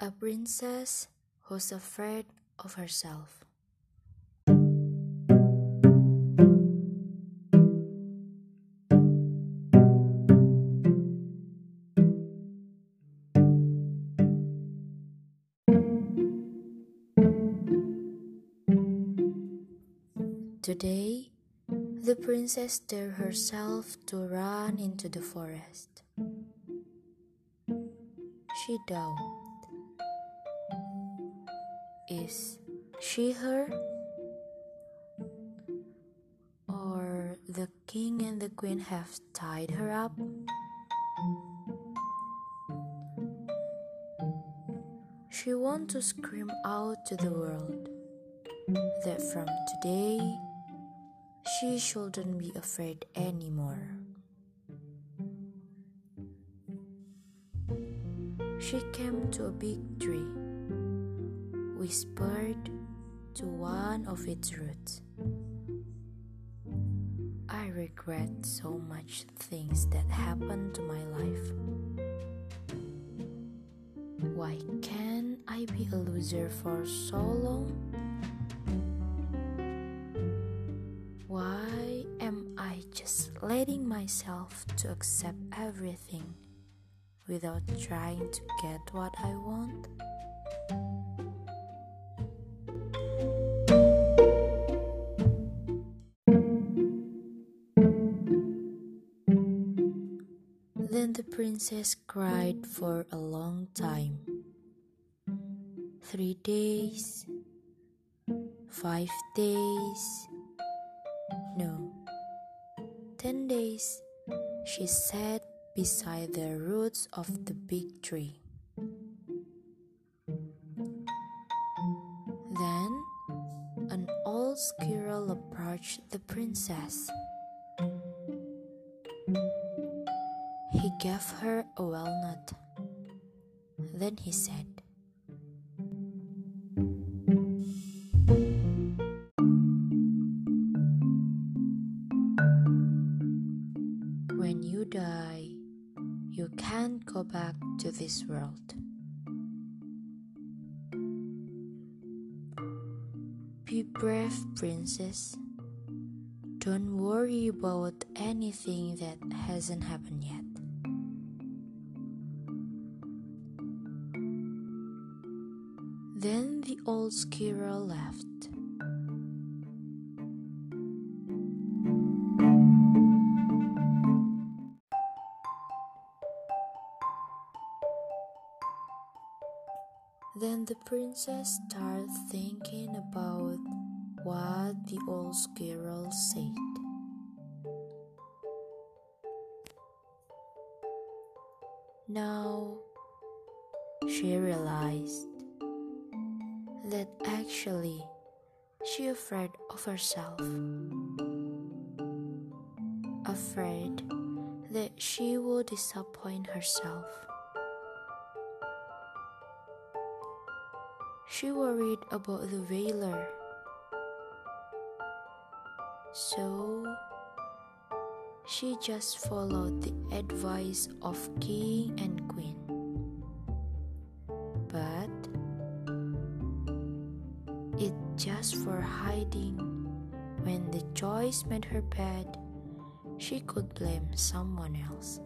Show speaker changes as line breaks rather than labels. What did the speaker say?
A princess who's afraid of herself. Today, the princess dared herself to run into the forest. She doubted. Is she her? Or the king and the queen have tied her up? She wants to scream out to the world that from today she shouldn't be afraid anymore. She came to a big tree, whispered to one of its roots. I regret so much things that happened to my life. Why can't I be a loser for so long? Why am I just letting myself to accept everything without trying to get what I want? Then the princess cried for a long time. Three days, five days, no, ten days she sat beside the roots of the big tree. Then an old squirrel approached the princess. He gave her a walnut. Then he said, When you die, you can't go back to this world. Be brave, princess. Don't worry about anything that hasn't happened yet. Then the old squirrel left. Then the princess started thinking about what the old squirrel said. Now she realized that actually she afraid of herself. Afraid that she will disappoint herself. She worried about the whaler. So she just followed the advice of king and queen. it just for hiding. When the choice made her bad, she could blame someone else.